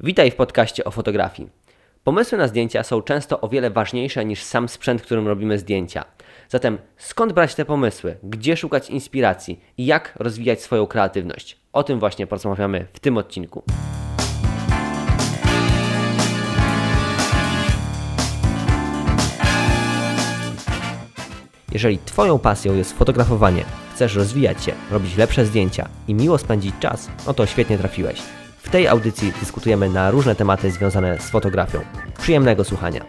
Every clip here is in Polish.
Witaj w podcaście o fotografii. Pomysły na zdjęcia są często o wiele ważniejsze niż sam sprzęt, którym robimy zdjęcia. Zatem skąd brać te pomysły, gdzie szukać inspiracji i jak rozwijać swoją kreatywność? O tym właśnie porozmawiamy w tym odcinku. Jeżeli Twoją pasją jest fotografowanie, chcesz rozwijać się, robić lepsze zdjęcia i miło spędzić czas, no to świetnie trafiłeś. Tej audycji dyskutujemy na różne tematy związane z fotografią. Przyjemnego słuchania.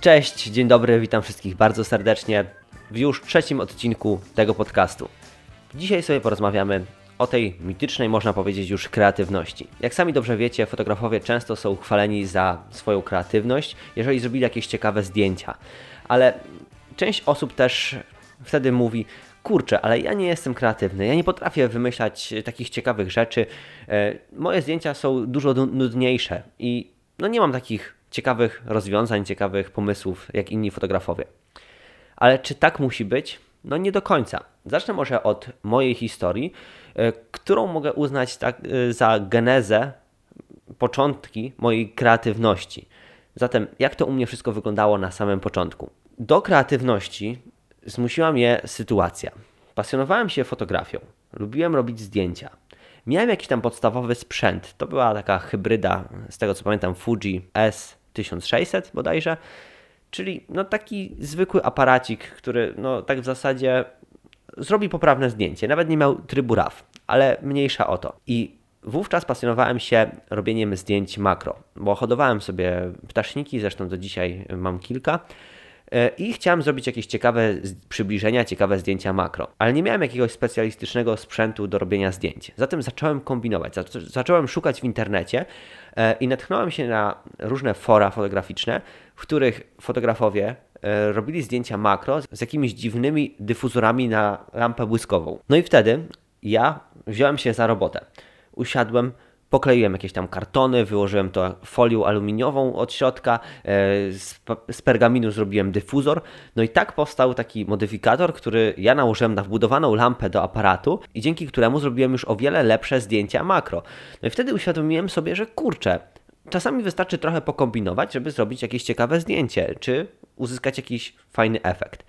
Cześć, dzień dobry, witam wszystkich bardzo serdecznie w już trzecim odcinku tego podcastu. Dzisiaj sobie porozmawiamy o tej mitycznej, można powiedzieć, już kreatywności. Jak sami dobrze wiecie, fotografowie często są chwaleni za swoją kreatywność, jeżeli zrobili jakieś ciekawe zdjęcia. Ale część osób też wtedy mówi, kurczę, ale ja nie jestem kreatywny, ja nie potrafię wymyślać takich ciekawych rzeczy. E, moje zdjęcia są dużo nudniejsze i no nie mam takich ciekawych rozwiązań, ciekawych pomysłów jak inni fotografowie. Ale czy tak musi być? No nie do końca. Zacznę może od mojej historii, e, którą mogę uznać tak, e, za genezę, początki mojej kreatywności. Zatem, jak to u mnie wszystko wyglądało na samym początku? Do kreatywności zmusiła mnie sytuacja. Pasjonowałem się fotografią, lubiłem robić zdjęcia. Miałem jakiś tam podstawowy sprzęt. To była taka hybryda, z tego co pamiętam, Fuji S1600 bodajże. Czyli no taki zwykły aparacik, który no tak w zasadzie zrobi poprawne zdjęcie. Nawet nie miał trybu RAW, ale mniejsza o to. I wówczas pasjonowałem się robieniem zdjęć makro, bo hodowałem sobie ptaszniki, zresztą do dzisiaj mam kilka. E, I chciałem zrobić jakieś ciekawe przybliżenia, ciekawe zdjęcia makro, ale nie miałem jakiegoś specjalistycznego sprzętu do robienia zdjęć. Zatem zacząłem kombinować, zacząłem szukać w internecie e, i natknąłem się na różne fora fotograficzne, w których fotografowie e, robili zdjęcia makro z jakimiś dziwnymi dyfuzorami na lampę błyskową. No i wtedy ja wziąłem się za robotę. Usiadłem, Pokleiłem jakieś tam kartony, wyłożyłem to folią aluminiową od środka, e, z pergaminu zrobiłem dyfuzor. No i tak powstał taki modyfikator, który ja nałożyłem na wbudowaną lampę do aparatu i dzięki któremu zrobiłem już o wiele lepsze zdjęcia makro. No i wtedy uświadomiłem sobie, że kurczę, czasami wystarczy trochę pokombinować, żeby zrobić jakieś ciekawe zdjęcie, czy uzyskać jakiś fajny efekt.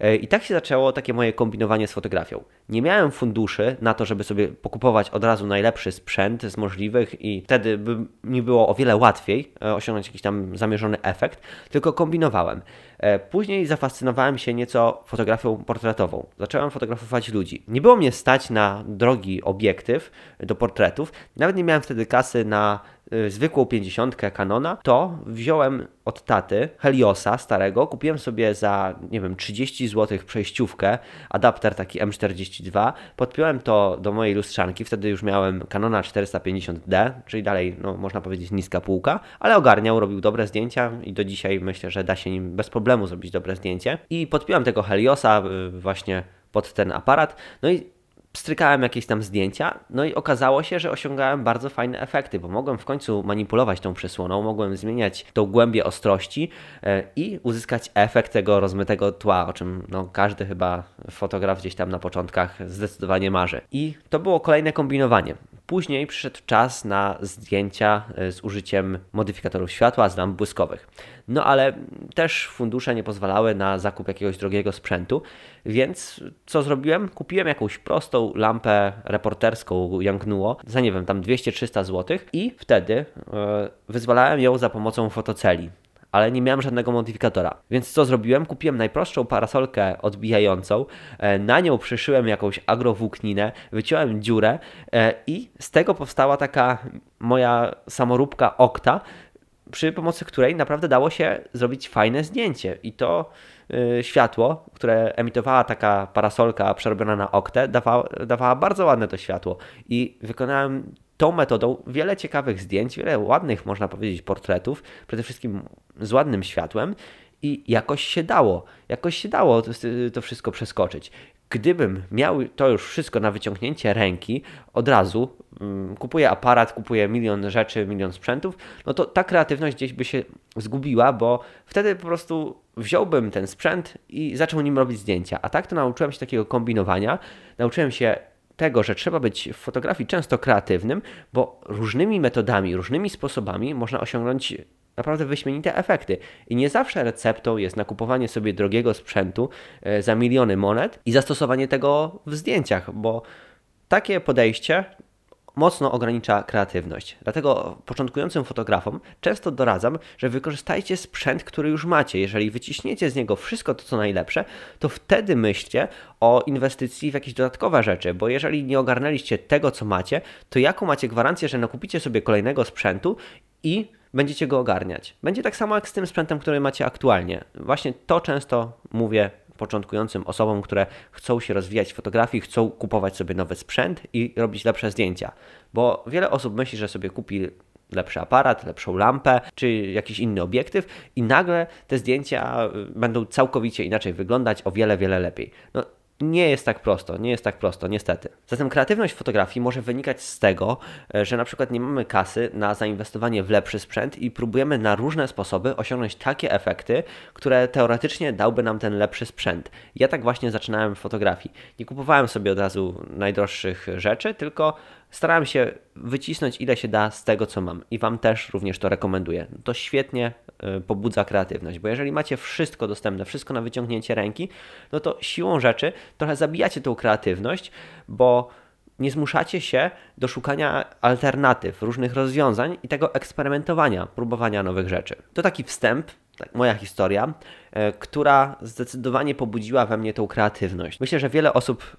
E, I tak się zaczęło takie moje kombinowanie z fotografią. Nie miałem funduszy na to, żeby sobie pokupować od razu najlepszy sprzęt z możliwych i wtedy by mi było o wiele łatwiej e, osiągnąć jakiś tam zamierzony efekt, tylko kombinowałem. E, później zafascynowałem się nieco fotografią portretową. Zacząłem fotografować ludzi. Nie było mnie stać na drogi obiektyw do portretów. Nawet nie miałem wtedy kasy na zwykłą 50 Canona, to wziąłem od taty Heliosa starego, kupiłem sobie za, nie wiem, 30 zł przejściówkę, adapter taki M42, podpiąłem to do mojej lustrzanki, wtedy już miałem Canona 450D, czyli dalej, no, można powiedzieć niska półka, ale ogarniał, robił dobre zdjęcia i do dzisiaj myślę, że da się nim bez problemu zrobić dobre zdjęcie. I podpiąłem tego Heliosa y, właśnie pod ten aparat, no i strykałem jakieś tam zdjęcia, no i okazało się, że osiągałem bardzo fajne efekty, bo mogłem w końcu manipulować tą przesłoną, mogłem zmieniać tą głębię ostrości e, i uzyskać efekt tego rozmytego tła, o czym no, każdy chyba fotograf gdzieś tam na początkach zdecydowanie marzy. I to było kolejne kombinowanie. Później przyszedł czas na zdjęcia e, z użyciem modyfikatorów światła z lamp błyskowych. No ale też fundusze nie pozwalały na zakup jakiegoś drogiego sprzętu, więc co zrobiłem? Kupiłem jakąś prostą lampę reporterską Yangnuo za nie wiem, tam 200-300 zł i wtedy e, wyzwalałem ją za pomocą fotoceli ale nie miałem żadnego modyfikatora. Więc co zrobiłem? Kupiłem najprostszą parasolkę odbijającą, e, na nią przyszyłem jakąś agrowłókninę, wyciąłem dziurę e, i z tego powstała taka moja samoróbka Okta, przy pomocy której naprawdę dało się zrobić fajne zdjęcie. I to yy, światło, które emitowała taka parasolka przerobiona na oktę, dawała, dawała bardzo ładne to światło. I wykonałem tą metodą wiele ciekawych zdjęć, wiele ładnych, można powiedzieć, portretów, przede wszystkim z ładnym światłem. I jakoś się dało, jakoś się dało to, to wszystko przeskoczyć gdybym miał to już wszystko na wyciągnięcie ręki od razu, mm, kupuję aparat, kupuję milion rzeczy, milion sprzętów, no to ta kreatywność gdzieś by się zgubiła, bo wtedy po prostu wziąłbym ten sprzęt i zaczął nim robić zdjęcia. A tak to nauczyłem się takiego kombinowania. Nauczyłem się tego, że trzeba być w fotografii często kreatywnym, bo różnymi metodami, różnymi sposobami można osiągnąć naprawdę wyśmienite efekty. I nie zawsze receptą jest nakupowanie sobie drogiego sprzętu e, za miliony monet i zastosowanie tego w zdjęciach, bo takie podejście mocno ogranicza kreatywność. Dlatego początkującym fotografom często doradzam, że wykorzystajcie sprzęt, który już macie. Jeżeli wyciśniecie z niego wszystko to, co najlepsze, to wtedy myślcie o inwestycji w jakieś dodatkowe rzeczy, bo jeżeli nie ogarnęliście tego, co macie, to jaką macie gwarancję, że nakupicie sobie kolejnego sprzętu i będziecie go ogarniać. Będzie tak samo jak z tym sprzętem, który macie aktualnie. Właśnie to często mówię początkującym osobom, które chcą się rozwijać w fotografii, chcą kupować sobie nowy sprzęt i robić lepsze zdjęcia. Bo wiele osób myśli, że sobie kupi lepszy aparat, lepszą lampę czy jakiś inny obiektyw i nagle te zdjęcia będą całkowicie inaczej wyglądać, o wiele, wiele lepiej. No, nie jest tak prosto, nie jest tak prosto, niestety. Zatem kreatywność fotografii może wynikać z tego, e, że na przykład nie mamy kasy na zainwestowanie w lepszy sprzęt i próbujemy na różne sposoby osiągnąć takie efekty, które teoretycznie dałby nam ten lepszy sprzęt. Ja tak właśnie zaczynałem w fotografii. Nie kupowałem sobie od razu najdroższych rzeczy, tylko starałem się wycisnąć ile się da z tego, co mam i Wam też również to rekomenduję. To świetnie pobudza kreatywność, bo jeżeli macie wszystko dostępne, wszystko na wyciągnięcie ręki, no to siłą rzeczy trochę zabijacie tą kreatywność, bo nie zmuszacie się do szukania alternatyw, różnych rozwiązań i tego eksperymentowania, próbowania nowych rzeczy. To taki wstęp, tak, moja historia, y, która zdecydowanie pobudziła we mnie tą kreatywność. Myślę, że wiele osób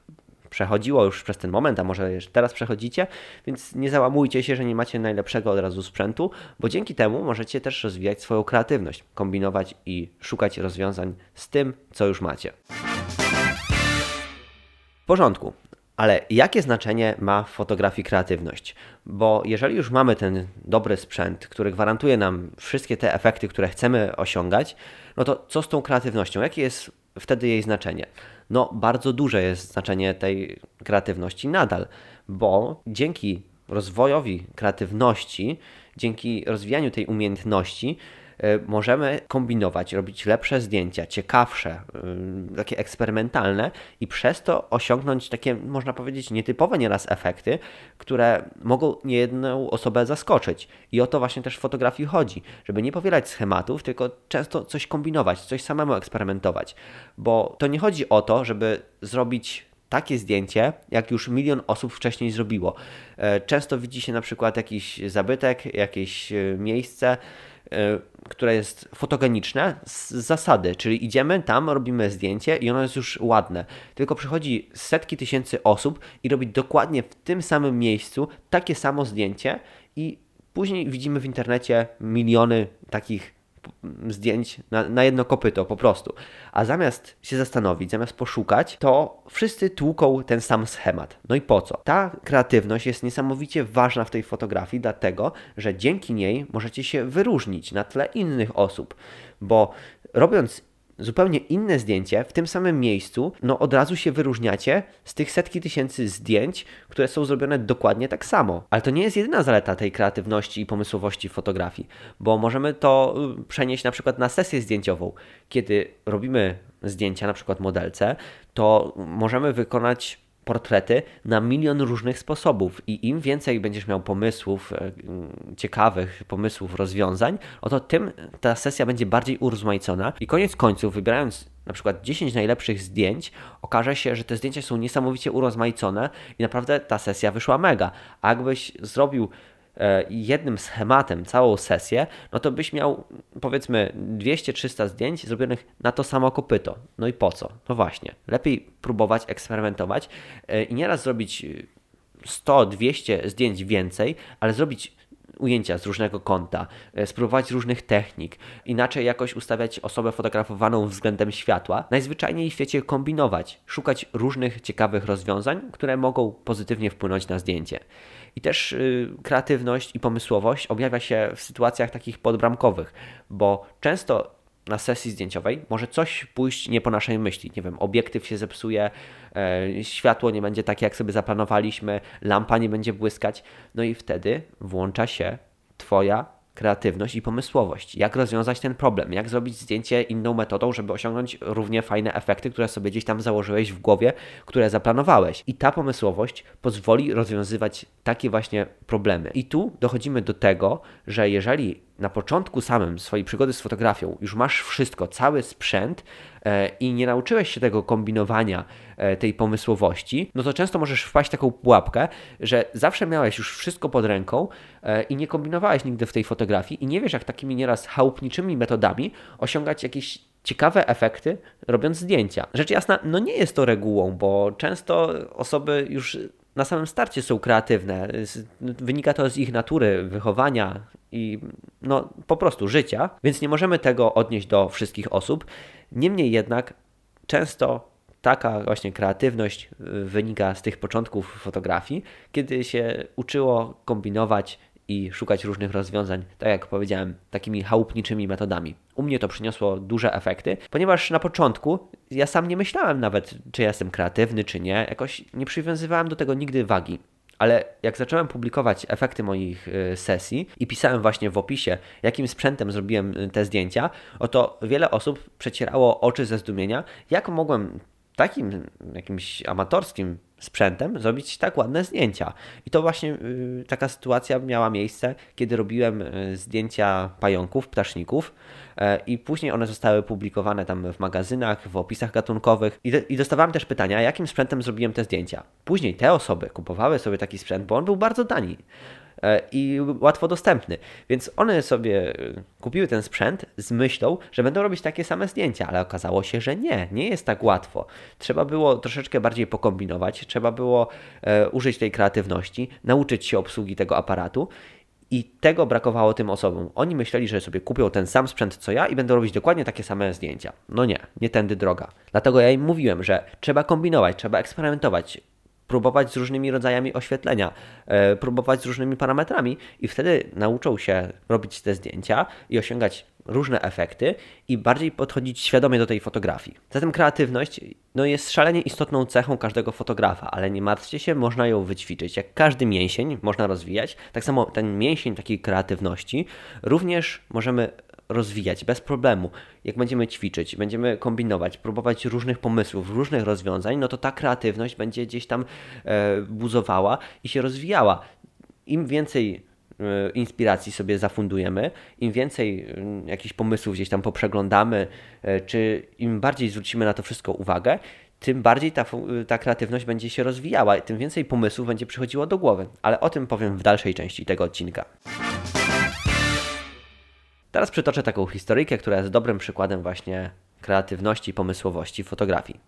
przechodziło już przez ten moment, a może teraz przechodzicie, więc nie załamujcie się, że nie macie najlepszego od razu sprzętu, bo dzięki temu możecie też rozwijać swoją kreatywność, kombinować i szukać rozwiązań z tym, co już macie. W porządku. Ale jakie znaczenie ma w fotografii kreatywność? Bo jeżeli już mamy ten dobry sprzęt, który gwarantuje nam wszystkie te efekty, które chcemy osiągać, no to co z tą kreatywnością? Jakie jest wtedy jej znaczenie? no bardzo duże jest znaczenie tej kreatywności nadal, bo dzięki rozwojowi kreatywności, dzięki rozwijaniu tej umiejętności, możemy kombinować, robić lepsze zdjęcia, ciekawsze, y, takie eksperymentalne i przez to osiągnąć takie, można powiedzieć, nietypowe nieraz efekty, które mogą niejedną osobę zaskoczyć. I o to właśnie też w fotografii chodzi, żeby nie powielać schematów, tylko często coś kombinować, coś samemu eksperymentować. Bo to nie chodzi o to, żeby zrobić takie zdjęcie, jak już milion osób wcześniej zrobiło. E, często widzi się na przykład jakiś zabytek, jakieś e, miejsce, E, które jest fotogeniczne z zasady, czyli idziemy tam, robimy zdjęcie i ono jest już ładne. Tylko przychodzi setki tysięcy osób i robi dokładnie w tym samym miejscu takie samo zdjęcie i później widzimy w internecie miliony takich zdjęć na, na jedno kopyto po prostu. A zamiast się zastanowić, zamiast poszukać, to wszyscy tłuką ten sam schemat. No i po co? Ta kreatywność jest niesamowicie ważna w tej fotografii, dlatego że dzięki niej możecie się wyróżnić na tle innych osób, bo robiąc zupełnie inne zdjęcie w tym samym miejscu, no od razu się wyróżniacie z tych setki tysięcy zdjęć, które są zrobione dokładnie tak samo. Ale to nie jest jedyna zaleta tej kreatywności i pomysłowości fotografii, bo możemy to y, przenieść na przykład na sesję zdjęciową. Kiedy robimy zdjęcia na przykład modelce, to możemy wykonać portrety na milion różnych sposobów i im więcej będziesz miał pomysłów, e, ciekawych pomysłów, rozwiązań, oto tym ta sesja będzie bardziej urozmaicona i koniec końców, wybierając na przykład 10 najlepszych zdjęć, okaże się, że te zdjęcia są niesamowicie urozmaicone i naprawdę ta sesja wyszła mega. A jakbyś zrobił jednym schematem całą sesję, no to byś miał powiedzmy 200-300 zdjęć zrobionych na to samo kopyto. No i po co? No właśnie, lepiej próbować, eksperymentować e, i nieraz zrobić 100-200 zdjęć więcej, ale zrobić ujęcia z różnego kąta, e, spróbować różnych technik, inaczej jakoś ustawiać osobę fotografowaną względem światła, najzwyczajniej w świecie kombinować, szukać różnych ciekawych rozwiązań, które mogą pozytywnie wpłynąć na zdjęcie. I też y, kreatywność i pomysłowość objawia się w sytuacjach takich podbramkowych, bo często na sesji zdjęciowej może coś pójść nie po naszej myśli. Nie wiem, obiektyw się zepsuje, e, światło nie będzie takie, jak sobie zaplanowaliśmy, lampa nie będzie błyskać. No i wtedy włącza się Twoja kreatywność i pomysłowość. Jak rozwiązać ten problem, jak zrobić zdjęcie inną metodą, żeby osiągnąć równie fajne efekty, które sobie gdzieś tam założyłeś w głowie, które zaplanowałeś. I ta pomysłowość pozwoli rozwiązywać takie właśnie problemy. I tu dochodzimy do tego, że jeżeli na początku samym swojej przygody z fotografią już masz wszystko, cały sprzęt e, i nie nauczyłeś się tego kombinowania, tej pomysłowości, no to często możesz wpaść w taką pułapkę, że zawsze miałeś już wszystko pod ręką e, i nie kombinowałeś nigdy w tej fotografii i nie wiesz, jak takimi nieraz chałupniczymi metodami osiągać jakieś ciekawe efekty, robiąc zdjęcia. Rzecz jasna, no nie jest to regułą, bo często osoby już na samym starcie są kreatywne. Wynika to z ich natury, wychowania i no, po prostu życia, więc nie możemy tego odnieść do wszystkich osób. Niemniej jednak często taka właśnie kreatywność wynika z tych początków fotografii, kiedy się uczyło kombinować i szukać różnych rozwiązań, tak jak powiedziałem, takimi chałupniczymi metodami. U mnie to przyniosło duże efekty, ponieważ na początku ja sam nie myślałem nawet, czy jestem kreatywny, czy nie. Jakoś nie przywiązywałem do tego nigdy wagi. Ale jak zacząłem publikować efekty moich y, sesji i pisałem właśnie w opisie, jakim sprzętem zrobiłem y, te zdjęcia, oto wiele osób przecierało oczy ze zdumienia, jak mogłem takim jakimś amatorskim sprzętem zrobić tak ładne zdjęcia. I to właśnie y, taka sytuacja miała miejsce, kiedy robiłem y, zdjęcia pająków, ptaszników e, i później one zostały publikowane tam w magazynach, w opisach gatunkowych i, i dostawałem też pytania, jakim sprzętem zrobiłem te zdjęcia. Później te osoby kupowały sobie taki sprzęt, bo on był bardzo tani. E, i łatwo dostępny. Więc one sobie e, kupiły ten sprzęt z myślą, że będą robić takie same zdjęcia, ale okazało się, że nie, nie jest tak łatwo. Trzeba było troszeczkę bardziej pokombinować, trzeba było e, użyć tej kreatywności, nauczyć się obsługi tego aparatu. I tego brakowało tym osobom. Oni myśleli, że sobie kupią ten sam sprzęt co ja i będą robić dokładnie takie same zdjęcia. No nie, nie tędy droga. Dlatego ja im mówiłem, że trzeba kombinować, trzeba eksperymentować, próbować z różnymi rodzajami oświetlenia, e, próbować z różnymi parametrami i wtedy nauczą się robić te zdjęcia i osiągać różne efekty i bardziej podchodzić świadomie do tej fotografii. Zatem kreatywność no, jest szalenie istotną cechą każdego fotografa, ale nie martwcie się, można ją wyćwiczyć. Jak każdy mięsień można rozwijać, tak samo ten mięsień takiej kreatywności również możemy rozwijać bez problemu. Jak będziemy ćwiczyć, będziemy kombinować, próbować różnych pomysłów, różnych rozwiązań, no to ta kreatywność będzie gdzieś tam e, buzowała i się rozwijała. Im więcej e, inspiracji sobie zafundujemy, im więcej e, jakichś pomysłów gdzieś tam poprzeglądamy, e, czy im bardziej zwrócimy na to wszystko uwagę, tym bardziej ta, ta kreatywność będzie się rozwijała, tym więcej pomysłów będzie przychodziło do głowy. Ale o tym powiem w dalszej części tego odcinka. Teraz przytoczę taką historyjkę, która jest dobrym przykładem właśnie kreatywności i pomysłowości fotografii.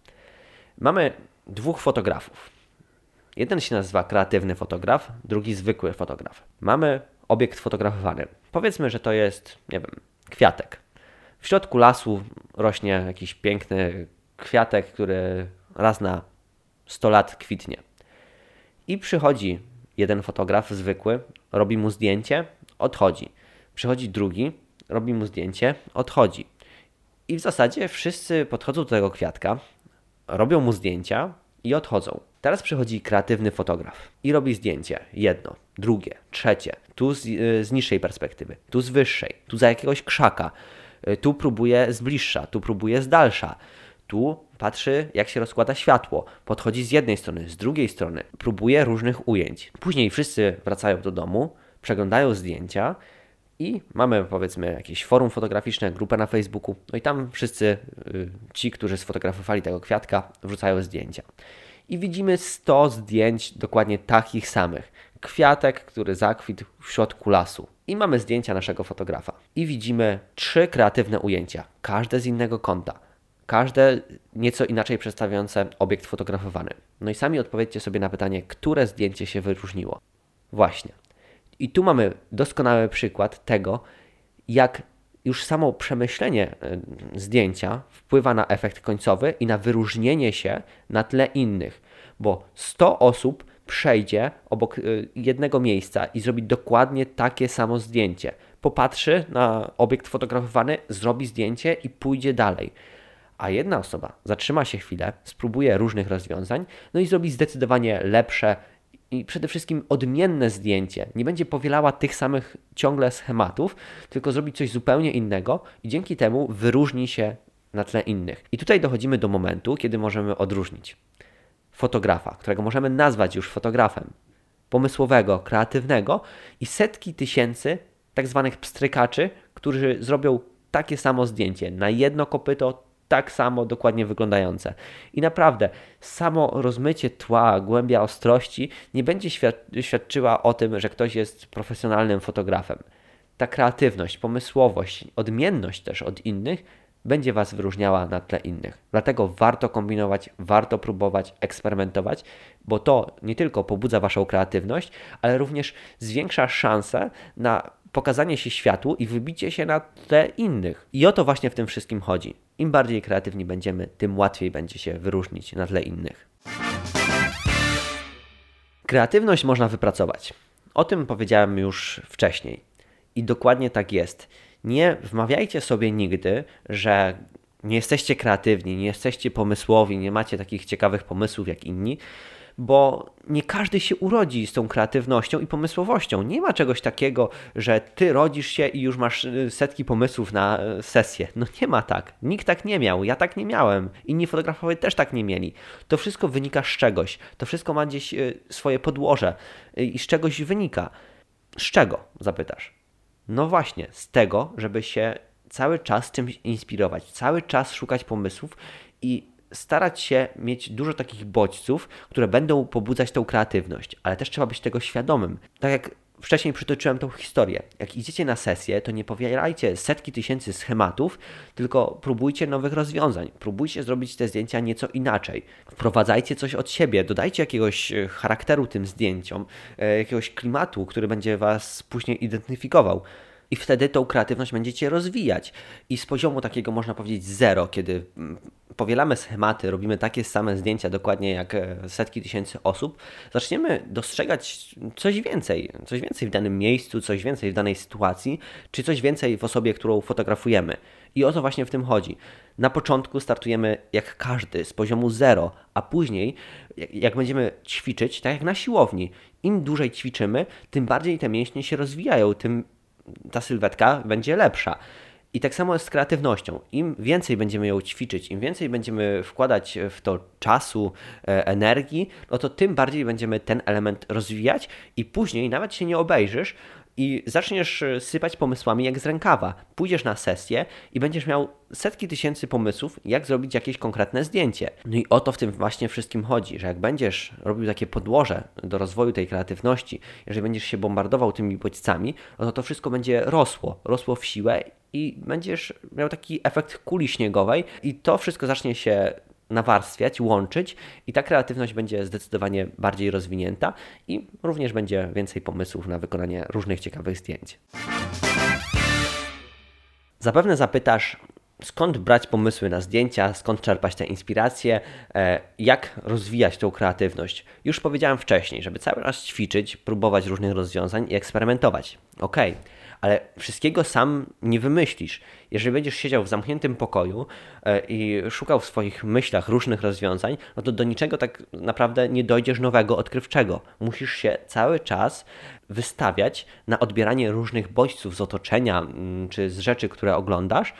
Mamy dwóch fotografów. Jeden się nazywa kreatywny fotograf, drugi zwykły fotograf. Mamy obiekt fotografowany. Powiedzmy, że to jest, nie wiem, kwiatek. W środku lasu rośnie jakiś piękny kwiatek, który raz na 100 lat kwitnie. I przychodzi jeden fotograf zwykły, robi mu zdjęcie, odchodzi. Przychodzi drugi, robi mu zdjęcie, odchodzi. I w zasadzie wszyscy podchodzą do tego kwiatka, robią mu zdjęcia i odchodzą. Teraz przychodzi kreatywny fotograf i robi zdjęcie. Jedno, drugie, trzecie. Tu z, z niższej perspektywy, tu z wyższej, tu za jakiegoś krzaka. Tu próbuje z bliższa, tu próbuje z dalsza. Tu patrzy, jak się rozkłada światło. Podchodzi z jednej strony, z drugiej strony. Próbuje różnych ujęć. Później wszyscy wracają do domu, przeglądają zdjęcia i mamy powiedzmy jakieś forum fotograficzne, grupę na Facebooku, no i tam wszyscy y, ci, którzy sfotografowali tego kwiatka, wrzucają zdjęcia. I widzimy 100 zdjęć dokładnie takich samych. Kwiatek, który zakwitł w środku lasu. I mamy zdjęcia naszego fotografa. I widzimy trzy kreatywne ujęcia, każde z innego kąta. Każde nieco inaczej przedstawiające obiekt fotografowany. No i sami odpowiedzcie sobie na pytanie, które zdjęcie się wyróżniło. Właśnie. I tu mamy doskonały przykład tego, jak już samo przemyślenie zdjęcia wpływa na efekt końcowy i na wyróżnienie się na tle innych, bo 100 osób przejdzie obok e, jednego miejsca i zrobi dokładnie takie samo zdjęcie. Popatrzy na obiekt fotografowany, zrobi zdjęcie i pójdzie dalej. A jedna osoba zatrzyma się chwilę, spróbuje różnych rozwiązań, no i zrobi zdecydowanie lepsze i przede wszystkim odmienne zdjęcie. Nie będzie powielała tych samych ciągle schematów, tylko zrobi coś zupełnie innego i dzięki temu wyróżni się na tle innych. I tutaj dochodzimy do momentu, kiedy możemy odróżnić fotografa, którego możemy nazwać już fotografem, pomysłowego, kreatywnego i setki tysięcy tak zwanych pstrykaczy, którzy zrobią takie samo zdjęcie na jedno kopyto, tak samo dokładnie wyglądające. I naprawdę, samo rozmycie tła, głębia ostrości nie będzie świadczyła o tym, że ktoś jest profesjonalnym fotografem. Ta kreatywność, pomysłowość, odmienność też od innych będzie Was wyróżniała na tle innych. Dlatego warto kombinować, warto próbować, eksperymentować, bo to nie tylko pobudza Waszą kreatywność, ale również zwiększa szanse na pokazanie się światu i wybicie się na tle innych. I o to właśnie w tym wszystkim chodzi. Im bardziej kreatywni będziemy, tym łatwiej będzie się wyróżnić na tle innych. Kreatywność można wypracować. O tym powiedziałem już wcześniej. I dokładnie tak jest. Nie wmawiajcie sobie nigdy, że nie jesteście kreatywni, nie jesteście pomysłowi, nie macie takich ciekawych pomysłów jak inni, bo nie każdy się urodzi z tą kreatywnością i pomysłowością. Nie ma czegoś takiego, że ty rodzisz się i już masz y, setki pomysłów na y, sesję. No nie ma tak. Nikt tak nie miał. Ja tak nie miałem. Inni fotografowie też tak nie mieli. To wszystko wynika z czegoś. To wszystko ma gdzieś y, swoje podłoże i z czegoś wynika. Z czego? Zapytasz. No właśnie, z tego, żeby się cały czas czymś inspirować, cały czas szukać pomysłów i starać się mieć dużo takich bodźców, które będą pobudzać tą kreatywność, ale też trzeba być tego świadomym. Tak jak wcześniej przytoczyłem tą historię. Jak idziecie na sesję, to nie powielajcie setki tysięcy schematów, tylko próbujcie nowych rozwiązań. Próbujcie zrobić te zdjęcia nieco inaczej. Wprowadzajcie coś od siebie, dodajcie jakiegoś e, charakteru tym zdjęciom, e, jakiegoś klimatu, który będzie Was później identyfikował. I wtedy tą kreatywność będziecie rozwijać. I z poziomu takiego można powiedzieć zero, kiedy mm, powielamy schematy, robimy takie same zdjęcia dokładnie jak e, setki tysięcy osób, zaczniemy dostrzegać coś więcej, coś więcej w danym miejscu, coś więcej w danej sytuacji, czy coś więcej w osobie, którą fotografujemy. I o to właśnie w tym chodzi. Na początku startujemy jak każdy z poziomu zero, a później, jak będziemy ćwiczyć, tak jak na siłowni, im dłużej ćwiczymy, tym bardziej te mięśnie się rozwijają, tym ta sylwetka będzie lepsza. I tak samo jest z kreatywnością. Im więcej będziemy ją ćwiczyć, im więcej będziemy wkładać w to czasu, e, energii, no to tym bardziej będziemy ten element rozwijać i później nawet się nie obejrzysz, i zaczniesz e, sypać pomysłami jak z rękawa. Pójdziesz na sesję i będziesz miał setki tysięcy pomysłów, jak zrobić jakieś konkretne zdjęcie. No i o to w tym właśnie wszystkim chodzi, że jak będziesz robił takie podłoże do rozwoju tej kreatywności, jeżeli będziesz się bombardował tymi bodźcami, no to to wszystko będzie rosło, rosło w siłę i będziesz miał taki efekt kuli śniegowej i to wszystko zacznie się nawarstwiać, łączyć i ta kreatywność będzie zdecydowanie bardziej rozwinięta i również będzie więcej pomysłów na wykonanie różnych ciekawych zdjęć. Zapewne zapytasz, skąd brać pomysły na zdjęcia, skąd czerpać te inspiracje, e, jak rozwijać tą kreatywność. Już powiedziałem wcześniej, żeby cały czas ćwiczyć, próbować różnych rozwiązań i eksperymentować. Ok, ale wszystkiego sam nie wymyślisz. Jeżeli będziesz siedział w zamkniętym pokoju e, i szukał w swoich myślach różnych rozwiązań, no to do niczego tak naprawdę nie dojdziesz nowego, odkrywczego. Musisz się cały czas wystawiać na odbieranie różnych bodźców z otoczenia mm, czy z rzeczy, które oglądasz,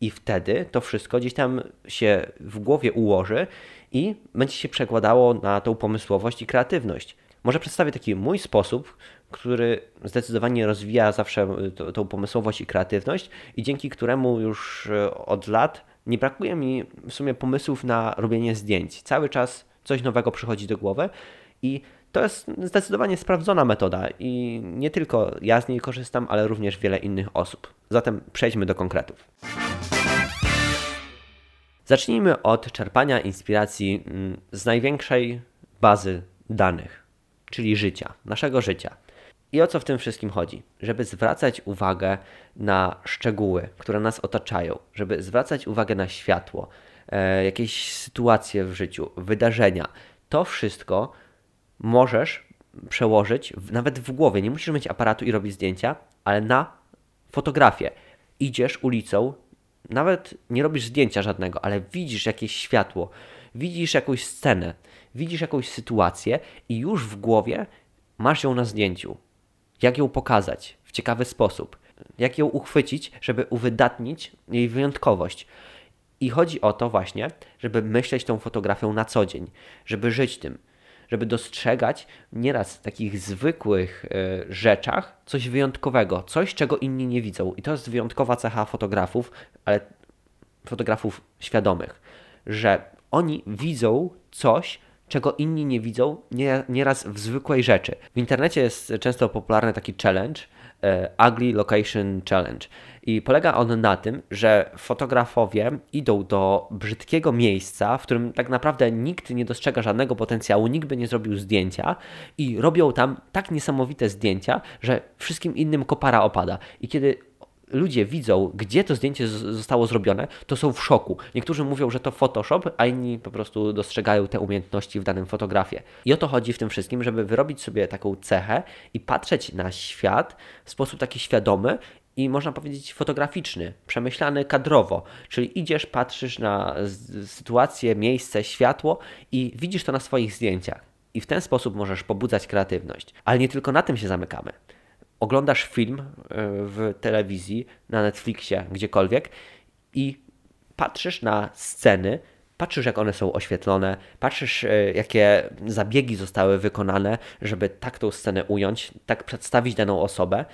i wtedy to wszystko gdzieś tam się w głowie ułoży i będzie się przekładało na tą pomysłowość i kreatywność. Może przedstawię taki mój sposób, który zdecydowanie rozwija zawsze e, tą pomysłowość i kreatywność i dzięki któremu już e, od lat nie brakuje mi w sumie pomysłów na robienie zdjęć. Cały czas coś nowego przychodzi do głowy i to jest zdecydowanie sprawdzona metoda i nie tylko ja z niej korzystam, ale również wiele innych osób. Zatem przejdźmy do konkretów. Zacznijmy od czerpania inspiracji mm, z największej bazy danych, czyli życia, naszego życia. I o co w tym wszystkim chodzi? Żeby zwracać uwagę na szczegóły, które nas otaczają, żeby zwracać uwagę na światło, e, jakieś sytuacje w życiu, wydarzenia. To wszystko możesz przełożyć nawet w głowie. Nie musisz mieć aparatu i robić zdjęcia, ale na fotografię. Idziesz ulicą, nawet nie robisz zdjęcia żadnego, ale widzisz jakieś światło, widzisz jakąś scenę, widzisz jakąś sytuację i już w głowie masz ją na zdjęciu, jak ją pokazać w ciekawy sposób, jak ją uchwycić, żeby uwydatnić jej wyjątkowość. I chodzi o to właśnie, żeby myśleć tą fotografią na co dzień, żeby żyć tym, żeby dostrzegać nieraz w takich zwykłych y, rzeczach coś wyjątkowego, coś, czego inni nie widzą. I to jest wyjątkowa cecha fotografów, ale fotografów świadomych, że oni widzą coś, czego inni nie widzą, nie, nieraz w zwykłej rzeczy. W internecie jest często popularny taki challenge, e, Ugly Location Challenge. I polega on na tym, że fotografowie idą do brzydkiego miejsca, w którym tak naprawdę nikt nie dostrzega żadnego potencjału, nikt by nie zrobił zdjęcia i robią tam tak niesamowite zdjęcia, że wszystkim innym kopara opada. I kiedy ludzie widzą, gdzie to zdjęcie zostało zrobione, to są w szoku. Niektórzy mówią, że to Photoshop, a inni po prostu dostrzegają te umiejętności w danym fotografie. I o to chodzi w tym wszystkim, żeby wyrobić sobie taką cechę i patrzeć na świat w sposób taki świadomy i można powiedzieć fotograficzny, przemyślany kadrowo. Czyli idziesz, patrzysz na sytuację, miejsce, światło i widzisz to na swoich zdjęciach. I w ten sposób możesz pobudzać kreatywność. Ale nie tylko na tym się zamykamy oglądasz film e, w telewizji, na Netflixie, gdziekolwiek i patrzysz na sceny, patrzysz jak one są oświetlone, patrzysz e, jakie zabiegi zostały wykonane, żeby tak tą scenę ująć, tak przedstawić daną osobę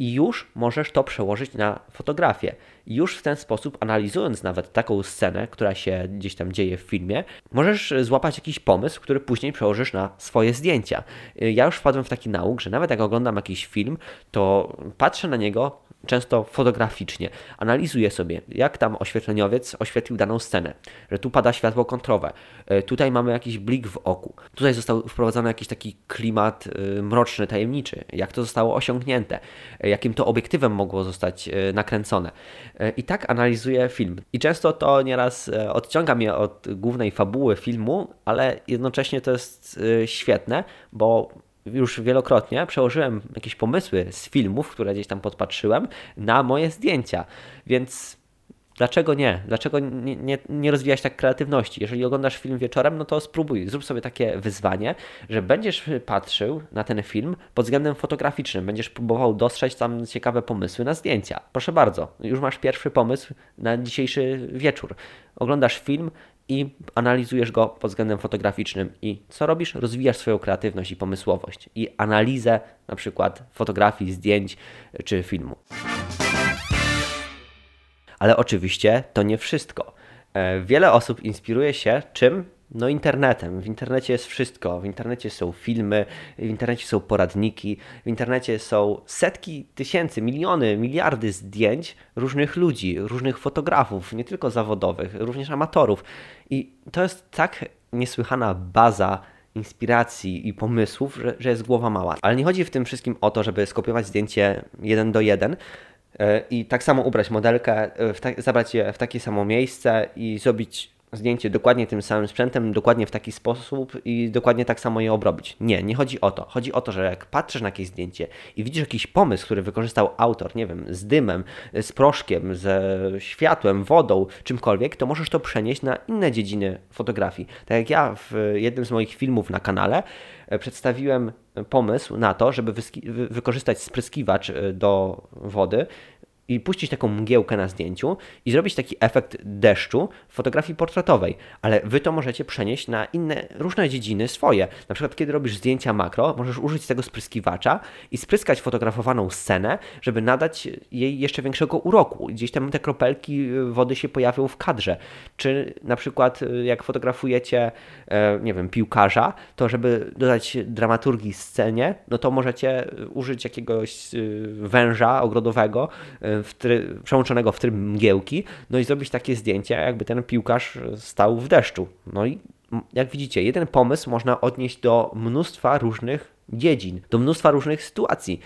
i już możesz to przełożyć na fotografię. Już w ten sposób, analizując nawet taką scenę, która się gdzieś tam dzieje w filmie, możesz złapać jakiś pomysł, który później przełożysz na swoje zdjęcia. Ja już wpadłem w taki nauk, że nawet jak oglądam jakiś film, to patrzę na niego często fotograficznie. Analizuję sobie, jak tam oświetleniowiec oświetlił daną scenę, że tu pada światło kontrowe, e, tutaj mamy jakiś blik w oku, tutaj został wprowadzony jakiś taki klimat e, mroczny, tajemniczy, jak to zostało osiągnięte, e, jakim to obiektywem mogło zostać nakręcone. I tak analizuję film. I często to nieraz odciąga mnie od głównej fabuły filmu, ale jednocześnie to jest świetne, bo już wielokrotnie przełożyłem jakieś pomysły z filmów, które gdzieś tam podpatrzyłem, na moje zdjęcia. Więc Dlaczego nie? Dlaczego nie, nie, nie, rozwijać tak kreatywności? Jeżeli oglądasz film wieczorem, no to spróbuj, zrób sobie takie wyzwanie, że będziesz patrzył na ten film pod względem fotograficznym, będziesz próbował dostrzec tam ciekawe pomysły na zdjęcia. Proszę bardzo, już masz pierwszy pomysł na dzisiejszy wieczór. Oglądasz film, i analizujesz go pod względem fotograficznym. I co robisz? Rozwijasz swoją kreatywność i pomysłowość i analizę na przykład fotografii, zdjęć czy filmu. Ale oczywiście to nie wszystko. E, wiele osób inspiruje się czym? No internetem. W internecie jest wszystko. W internecie są filmy, w internecie są poradniki, w internecie są setki tysięcy, miliony, miliardy zdjęć różnych ludzi, różnych fotografów, nie tylko zawodowych, również amatorów. I to jest tak niesłychana baza inspiracji i pomysłów, że, że jest głowa mała. Ale nie chodzi w tym wszystkim o to, żeby skopiować zdjęcie jeden do jeden, e, i tak samo ubrać modelkę, e, zabrać je w takie samo miejsce i zrobić zdjęcie dokładnie tym samym sprzętem, dokładnie w taki sposób i dokładnie tak samo je obrobić. Nie, nie chodzi o to. Chodzi o to, że jak patrzysz na jakieś zdjęcie i widzisz jakiś pomysł, który wykorzystał autor, nie wiem, z dymem, z proszkiem, ze światłem, wodą, czymkolwiek, to możesz to przenieść na inne dziedziny fotografii. Tak jak ja w jednym z moich filmów na kanale e, przedstawiłem pomysł na to, żeby wykorzystać spryskiwacz e, do wody i puścić taką mgiełkę na zdjęciu i zrobić taki efekt deszczu w fotografii portretowej, ale wy to możecie przenieść na inne, różne dziedziny swoje. Na przykład, kiedy robisz zdjęcia makro, możesz użyć tego spryskiwacza i spryskać fotografowaną scenę, żeby nadać jej jeszcze większego uroku. Gdzieś tam te kropelki wody się pojawią w kadrze. Czy na przykład, jak fotografujecie, e, nie wiem, piłkarza, to żeby dodać dramaturgii scenie, no to możecie użyć jakiegoś y, węża ogrodowego, w tryb, przełączonego w tryb mgiełki, no i zrobić takie zdjęcie, jakby ten piłkarz stał w deszczu. No i jak widzicie, jeden pomysł można odnieść do mnóstwa różnych dziedzin, do mnóstwa różnych sytuacji.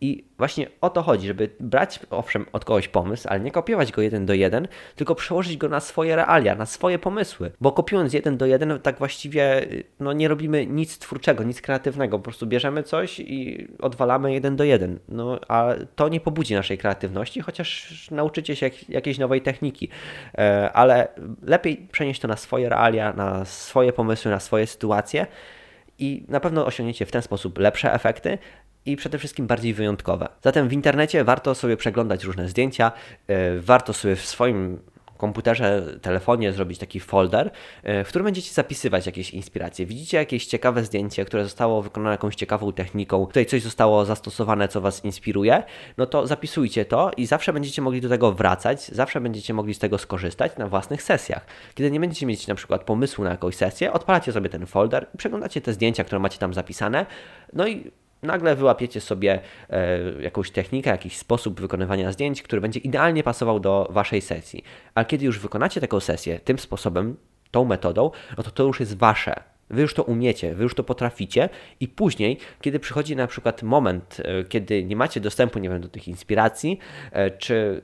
I właśnie o to chodzi, żeby brać owszem od kogoś pomysł, ale nie kopiować go jeden do jeden, tylko przełożyć go na swoje realia, na swoje pomysły. Bo kopiując jeden do jeden, tak właściwie no, nie robimy nic twórczego, nic kreatywnego. Po prostu bierzemy coś i odwalamy jeden do jeden. No, a to nie pobudzi naszej kreatywności, chociaż nauczycie się jak, jakiejś nowej techniki. E, ale lepiej przenieść to na swoje realia, na swoje pomysły, na swoje sytuacje i na pewno osiągniecie w ten sposób lepsze efekty i przede wszystkim bardziej wyjątkowe. Zatem w internecie warto sobie przeglądać różne zdjęcia, yy, warto sobie w swoim komputerze, telefonie zrobić taki folder, e, w którym będziecie zapisywać jakieś inspiracje. Widzicie jakieś ciekawe zdjęcie, które zostało wykonane jakąś ciekawą techniką, tutaj coś zostało zastosowane, co Was inspiruje, no to zapisujcie to i zawsze będziecie mogli do tego wracać, zawsze będziecie mogli z tego skorzystać na własnych sesjach. Kiedy nie będziecie mieć na przykład pomysłu na jakąś sesję, odpalacie sobie ten folder, przeglądacie te zdjęcia, które macie tam zapisane, no i nagle wyłapiecie sobie e, jakąś technikę, jakiś sposób wykonywania zdjęć, który będzie idealnie pasował do waszej sesji. A kiedy już wykonacie taką sesję tym sposobem, tą metodą, no to to już jest wasze. Wy już to umiecie, wy już to potraficie i później, kiedy przychodzi na przykład moment, e, kiedy nie macie dostępu, nie wiem, do tych inspiracji, e, czy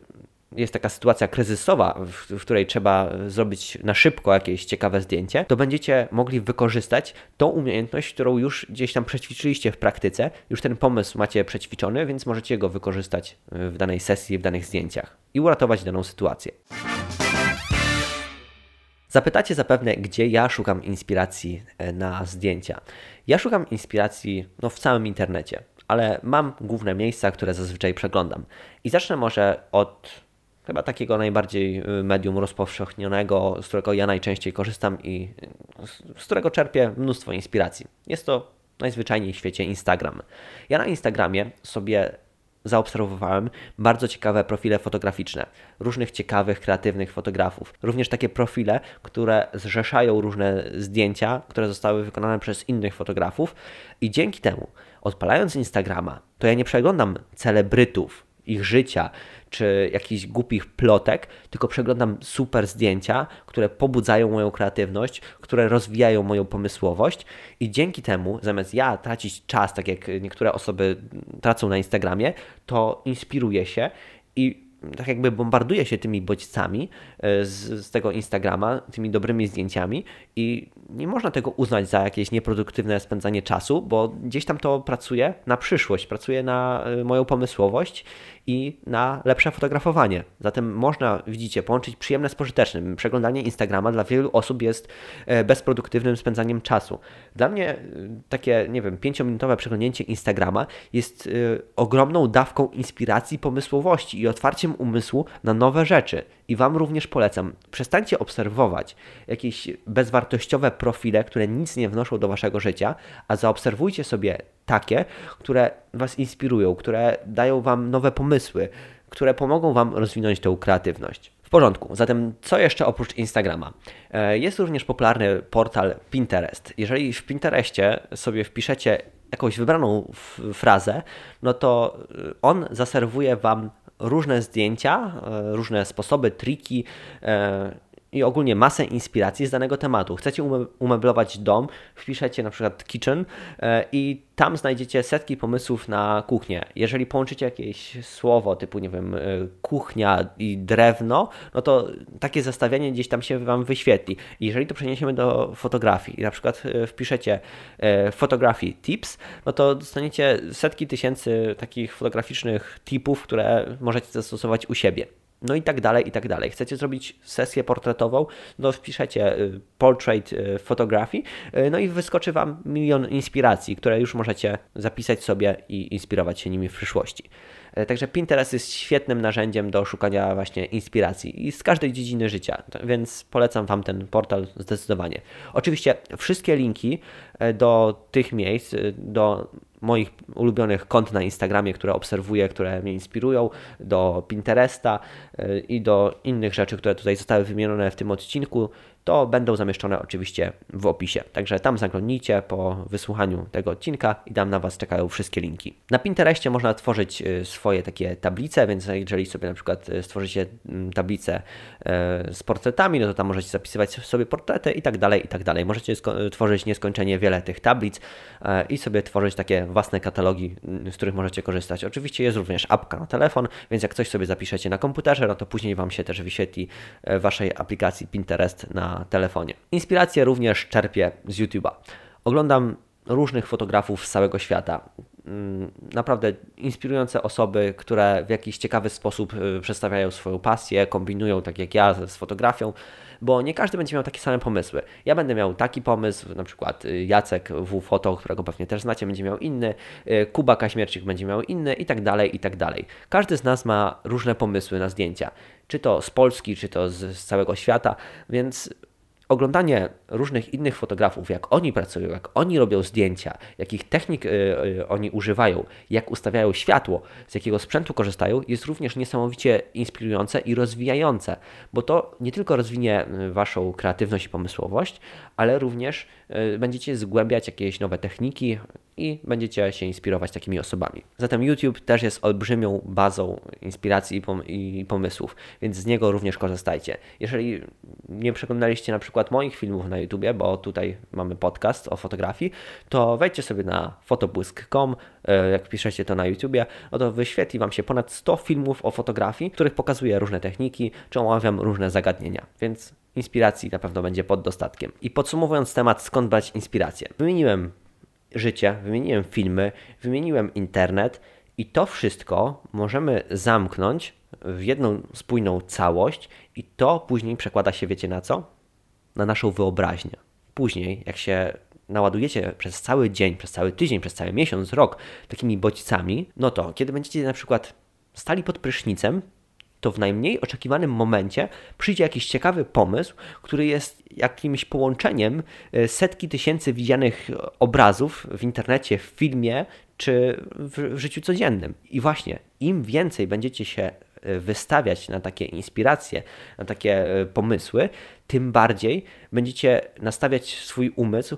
jest taka sytuacja kryzysowa, w, w, której trzeba zrobić na szybko jakieś ciekawe zdjęcie, to będziecie mogli wykorzystać tą umiejętność, którą już gdzieś tam przećwiczyliście w praktyce, już ten pomysł macie przećwiczony, więc możecie go wykorzystać w danej sesji, w danych zdjęciach i uratować daną sytuację. Zapytacie zapewne, gdzie ja szukam inspiracji e, na zdjęcia. Ja szukam inspiracji no, w całym internecie, ale mam główne miejsca, które zazwyczaj przeglądam. I zacznę może od chyba takiego najbardziej y, medium rozpowszechnionego, z którego ja najczęściej korzystam i z którego czerpię mnóstwo inspiracji. Jest to najzwyczajniej w świecie Instagram. Ja na Instagramie sobie zaobserwowałem bardzo ciekawe profile fotograficzne różnych ciekawych, kreatywnych fotografów. Również takie profile, które zrzeszają różne zdjęcia, które zostały wykonane przez innych fotografów i dzięki temu, odpalając Instagrama, to ja nie przeglądam celebrytów, ich życia, czy jakichś głupich plotek, tylko przeglądam super zdjęcia, które pobudzają moją kreatywność, które rozwijają moją pomysłowość i dzięki temu, zamiast ja tracić czas, tak jak niektóre osoby tracą na Instagramie, to inspiruję się i tak jakby bombarduje się tymi bodźcami e, z, z, tego Instagrama, tymi dobrymi zdjęciami i nie można tego uznać za jakieś nieproduktywne spędzanie czasu, bo gdzieś tam to pracuje na przyszłość, pracuje na e, moją pomysłowość i na lepsze fotografowanie. Zatem można, widzicie, połączyć przyjemne z pożytecznym. Przeglądanie Instagrama dla wielu osób jest e, bezproduktywnym spędzaniem czasu. Dla mnie e, takie, nie wiem, pięciominutowe przeglądnięcie Instagrama jest e, ogromną dawką inspiracji, pomysłowości i otwarciem umysłu na nowe rzeczy. I Wam również polecam, przestańcie obserwować jakieś bezwartościowe profile, które nic nie wnoszą do Waszego życia, a zaobserwujcie sobie takie, które Was inspirują, które dają Wam nowe pomysły, które pomogą Wam rozwinąć tę kreatywność. W porządku, zatem co jeszcze oprócz Instagrama? E, jest również popularny portal Pinterest. Jeżeli w Pinterestie sobie wpiszecie jakąś wybraną frazę, no to e, on zaserwuje Wam różne zdjęcia, e, różne sposoby, triki i ogólnie masę inspiracji z danego tematu. Chcecie umeblować dom, wpiszecie na przykład kitchen e, i tam znajdziecie setki pomysłów na kuchnię. Jeżeli połączycie jakieś słowo typu, nie wiem, e, kuchnia i drewno, no to takie zestawienie gdzieś tam się Wam wyświetli. Jeżeli to przeniesiemy do fotografii i na przykład e, wpiszecie fotografii tips, no to dostaniecie setki tysięcy takich fotograficznych tipów, które możecie zastosować u siebie no i tak dalej, i tak dalej. Chcecie zrobić sesję portretową, no wpiszecie y, portrait photography, y, no i wyskoczy Wam milion inspiracji, które już możecie zapisać sobie i inspirować się nimi w przyszłości. E, także Pinterest jest świetnym narzędziem do szukania właśnie inspiracji i z każdej dziedziny życia, więc polecam Wam ten portal zdecydowanie. Oczywiście wszystkie linki e, do tych miejsc, do moich ulubionych kont na Instagramie, które obserwuję, które mnie inspirują, do Pinteresta i do innych rzeczy, które tutaj zostały wymienione w tym odcinku, to będą zamieszczone oczywiście w opisie. Także tam zaglądnijcie po wysłuchaniu tego odcinka i tam na Was czekają wszystkie linki. Na Pinterestie można tworzyć y, swoje takie tablice, więc jeżeli sobie na przykład y, stworzycie mm, tablicę z portretami, no to tam możecie zapisywać sobie portrety i tak dalej, i tak dalej. Możecie tworzyć nieskończenie wiele tych tablic i sobie tworzyć takie własne katalogi, mm, z których możecie korzystać. Oczywiście jest również apka na telefon, więc jak coś sobie zapiszecie na komputerze, no to później Wam się też wyświetli Waszej aplikacji Pinterest na telefonie. Inspirację również czerpię z YouTube'a. Oglądam różnych fotografów z całego świata. mm, naprawdę inspirujące osoby, które w jakiś ciekawy sposób y, przedstawiają swoją pasję, kombinują tak jak ja z fotografią, bo nie każdy będzie miał takie same pomysły. Ja będę miał taki pomysł, na przykład y, Jacek W. Foto, którego pewnie też znacie, będzie miał inny, y, Kuba Kaśmierczyk będzie miał inny i tak dalej, i tak dalej. Każdy z nas ma różne pomysły na zdjęcia, czy to z Polski, czy to z, z całego świata, więc oglądanie różnych innych fotografów, jak oni pracują, jak oni robią zdjęcia, jakich technik y, y, oni używają, jak ustawiają światło, z jakiego sprzętu korzystają, jest również niesamowicie inspirujące i rozwijające, bo to nie tylko rozwinie y, Waszą kreatywność i pomysłowość, ale również będziecie zgłębiać jakieś nowe techniki, i będziecie się inspirować takimi osobami. Zatem YouTube też jest olbrzymią bazą inspiracji i pomysłów, więc z niego również korzystajcie. Jeżeli nie przeglądaliście na przykład moich filmów na YouTubie, bo tutaj mamy podcast o fotografii, to wejdźcie sobie na fotobłysk.com, e, jak piszecie to na YouTubie, no to wyświetli Wam się ponad 100 filmów o fotografii, w których pokazuję różne techniki, czy omawiam różne zagadnienia, więc inspiracji na pewno będzie pod dostatkiem. I podsumowując temat, skąd brać inspirację. Wymieniłem życie, wymieniłem filmy, wymieniłem internet i to wszystko możemy zamknąć w jedną spójną całość i to później przekłada się, wiecie na co? Na naszą wyobraźnię. Później, jak się naładujecie przez cały dzień, przez cały tydzień, przez cały miesiąc, rok takimi bodźcami, no to kiedy będziecie na przykład stali pod prysznicem, to w najmniej oczekiwanym momencie przyjdzie jakiś ciekawy pomysł, który jest jakimś połączeniem e, setki tysięcy widzianych obrazów w internecie, w filmie czy w życiu codziennym. I właśnie im więcej będziecie się e, wystawiać na takie inspiracje, na takie e, pomysły, tym bardziej będziecie nastawiać swój umysł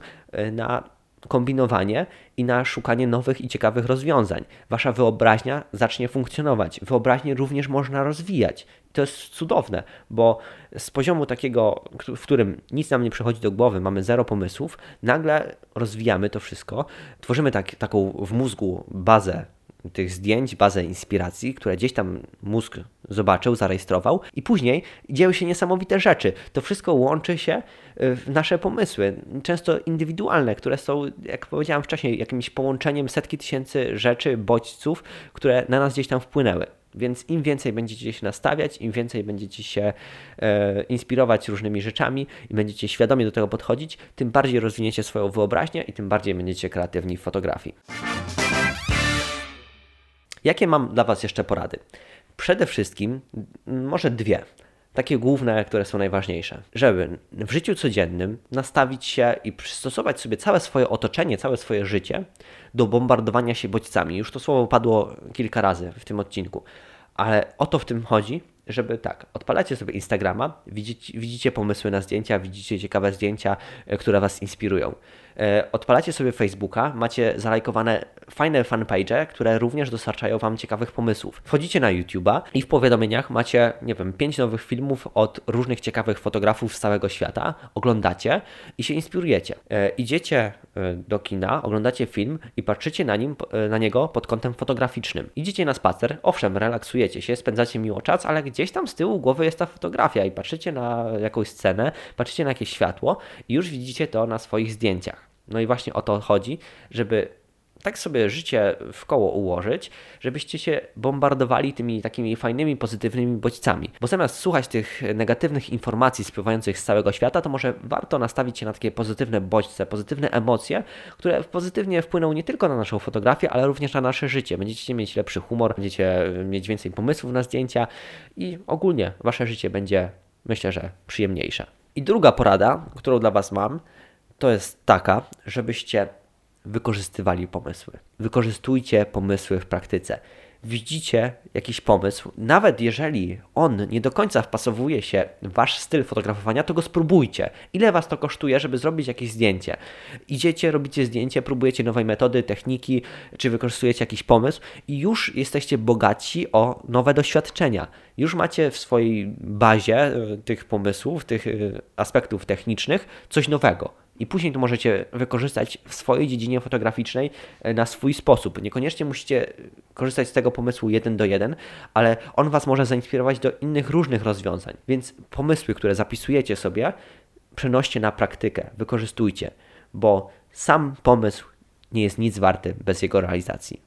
na kombinowanie i na szukanie nowych i ciekawych rozwiązań. Wasza wyobraźnia zacznie funkcjonować. Wyobraźnię również można rozwijać. To jest cudowne, bo z poziomu takiego, w którym nic nam nie przychodzi do głowy, mamy zero pomysłów, nagle rozwijamy to wszystko, tworzymy tak, taką w mózgu bazę tych zdjęć, bazę inspiracji, które gdzieś tam mózg zobaczył, zarejestrował i później dzieją się niesamowite rzeczy. To wszystko łączy się y, w nasze pomysły, często indywidualne, które są, jak powiedziałem wcześniej, jakimś połączeniem setki tysięcy rzeczy, bodźców, które na nas gdzieś tam wpłynęły. Więc im więcej będziecie się nastawiać, im więcej będziecie się e, inspirować różnymi rzeczami i będziecie świadomie do tego podchodzić, tym bardziej rozwiniecie swoją wyobraźnię i tym bardziej będziecie kreatywni w fotografii. Jakie mam dla Was jeszcze porady? Przede wszystkim, może dwie, takie główne, które są najważniejsze, żeby w życiu codziennym nastawić się i przystosować sobie całe swoje otoczenie, całe swoje życie do bombardowania się bodźcami. Już to słowo padło kilka razy w tym odcinku, ale o to w tym chodzi, żeby tak, odpalacie sobie Instagrama, widzicie, widzicie pomysły na zdjęcia, widzicie ciekawe zdjęcia, e, które Was inspirują. E, odpalacie sobie Facebooka, macie zalajkowane fajne fanpage, które również dostarczają Wam ciekawych pomysłów. Wchodzicie na YouTube'a i w powiadomieniach macie, nie wiem, pięć nowych filmów od różnych ciekawych fotografów z całego świata, oglądacie i się inspirujecie. E, idziecie do kina, oglądacie film i patrzycie na, nim, na niego pod kątem fotograficznym. Idziecie na spacer, owszem, relaksujecie się, spędzacie miło czas, ale gdzieś tam z tyłu głowy jest ta fotografia i patrzycie na jakąś scenę, patrzycie na jakieś światło i już widzicie to na swoich zdjęciach. No i właśnie o to chodzi, żeby tak sobie życie w koło ułożyć, żebyście się bombardowali tymi takimi fajnymi, pozytywnymi bodźcami. Bo zamiast słuchać tych negatywnych informacji spływających z całego świata, to może warto nastawić się na takie pozytywne bodźce, pozytywne emocje, które pozytywnie wpłyną nie tylko na naszą fotografię, ale również na nasze życie. Będziecie mieć lepszy humor, będziecie mieć więcej pomysłów na zdjęcia i ogólnie wasze życie będzie, myślę, że przyjemniejsze. I druga porada, którą dla Was mam, to jest taka, żebyście wykorzystywali pomysły. Wykorzystujcie pomysły w praktyce. Widzicie jakiś pomysł, nawet jeżeli on nie do końca wpasowuje się w wasz styl fotografowania, to go spróbujcie. Ile was to kosztuje, żeby zrobić jakieś zdjęcie? Idziecie, robicie zdjęcie, próbujecie nowej metody, techniki, czy wykorzystujecie jakiś pomysł i już jesteście bogaci o nowe doświadczenia. Już macie w swojej bazie e, tych pomysłów, tych e, aspektów technicznych coś nowego i później to możecie wykorzystać w swojej dziedzinie fotograficznej e, na swój sposób. Niekoniecznie musicie korzystać z tego pomysłu jeden do jeden, ale on Was może zainspirować do innych różnych rozwiązań. Więc pomysły, które zapisujecie sobie, przenoście na praktykę, wykorzystujcie, bo sam pomysł nie jest nic warty bez jego realizacji.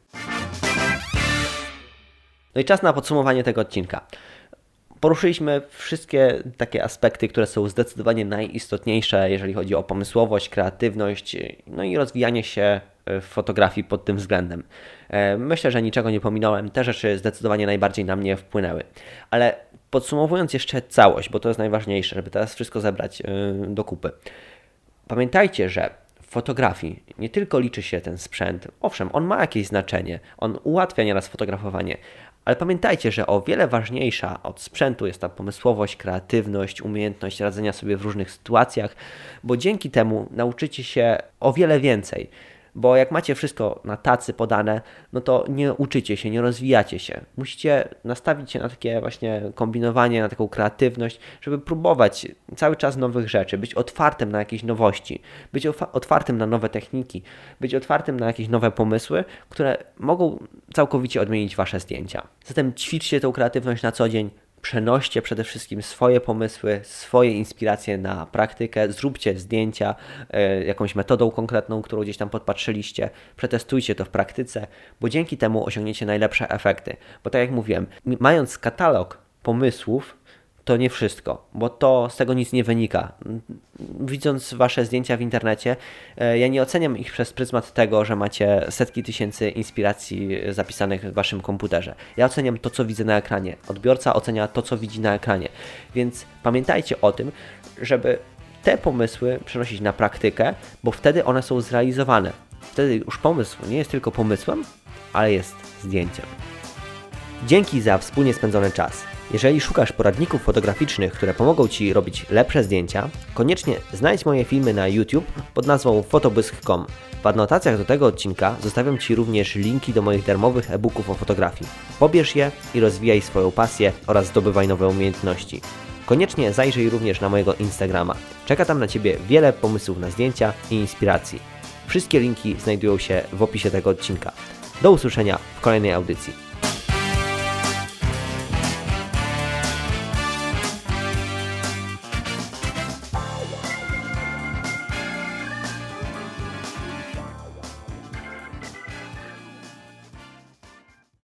No i czas na podsumowanie tego odcinka. Poruszyliśmy wszystkie takie aspekty, które są zdecydowanie najistotniejsze, jeżeli chodzi o pomysłowość, kreatywność, no i rozwijanie się w fotografii pod tym względem. E, myślę, że niczego nie pominąłem, te rzeczy zdecydowanie najbardziej na mnie wpłynęły. Ale podsumowując jeszcze całość, bo to jest najważniejsze, żeby teraz wszystko zebrać e, do kupy. Pamiętajcie, że w fotografii nie tylko liczy się ten sprzęt, owszem, on ma jakieś znaczenie, on ułatwia nieraz fotografowanie, ale pamiętajcie, że o wiele ważniejsza od sprzętu jest ta pomysłowość, kreatywność, umiejętność radzenia sobie w różnych sytuacjach, bo dzięki temu nauczycie się o wiele więcej. Bo jak macie wszystko na tacy podane, no to nie uczycie się, nie rozwijacie się. Musicie nastawić się na takie właśnie kombinowanie, na taką kreatywność, żeby próbować cały czas nowych rzeczy, być otwartym na jakieś nowości, być otwartym na nowe techniki, być otwartym na jakieś nowe pomysły, które mogą całkowicie odmienić wasze zdjęcia. Zatem ćwiczcie tą kreatywność na co dzień, przenoście przede wszystkim swoje pomysły, swoje inspiracje na praktykę, zróbcie zdjęcia y, jakąś metodą konkretną, którą gdzieś tam podpatrzyliście, przetestujcie to w praktyce, bo dzięki temu osiągniecie najlepsze efekty. Bo tak jak mówiłem, mając katalog pomysłów, to nie wszystko, bo to z tego nic nie wynika. Widząc Wasze zdjęcia w internecie, e, ja nie oceniam ich przez pryzmat tego, że macie setki tysięcy inspiracji zapisanych w Waszym komputerze. Ja oceniam to, co widzę na ekranie. Odbiorca ocenia to, co widzi na ekranie. Więc pamiętajcie o tym, żeby te pomysły przenosić na praktykę, bo wtedy one są zrealizowane. Wtedy już pomysł nie jest tylko pomysłem, ale jest zdjęciem. Dzięki za wspólnie spędzony czas. Jeżeli szukasz poradników fotograficznych, które pomogą Ci robić lepsze zdjęcia, koniecznie znajdź moje filmy na YouTube pod nazwą fotobysk.com. W adnotacjach do tego odcinka zostawiam Ci również linki do moich darmowych e-booków o fotografii. Pobierz je i rozwijaj swoją pasję oraz zdobywaj nowe umiejętności. Koniecznie zajrzyj również na mojego Instagrama. Czeka tam na Ciebie wiele pomysłów na zdjęcia i inspiracji. Wszystkie linki znajdują się w opisie tego odcinka. Do usłyszenia w kolejnej audycji.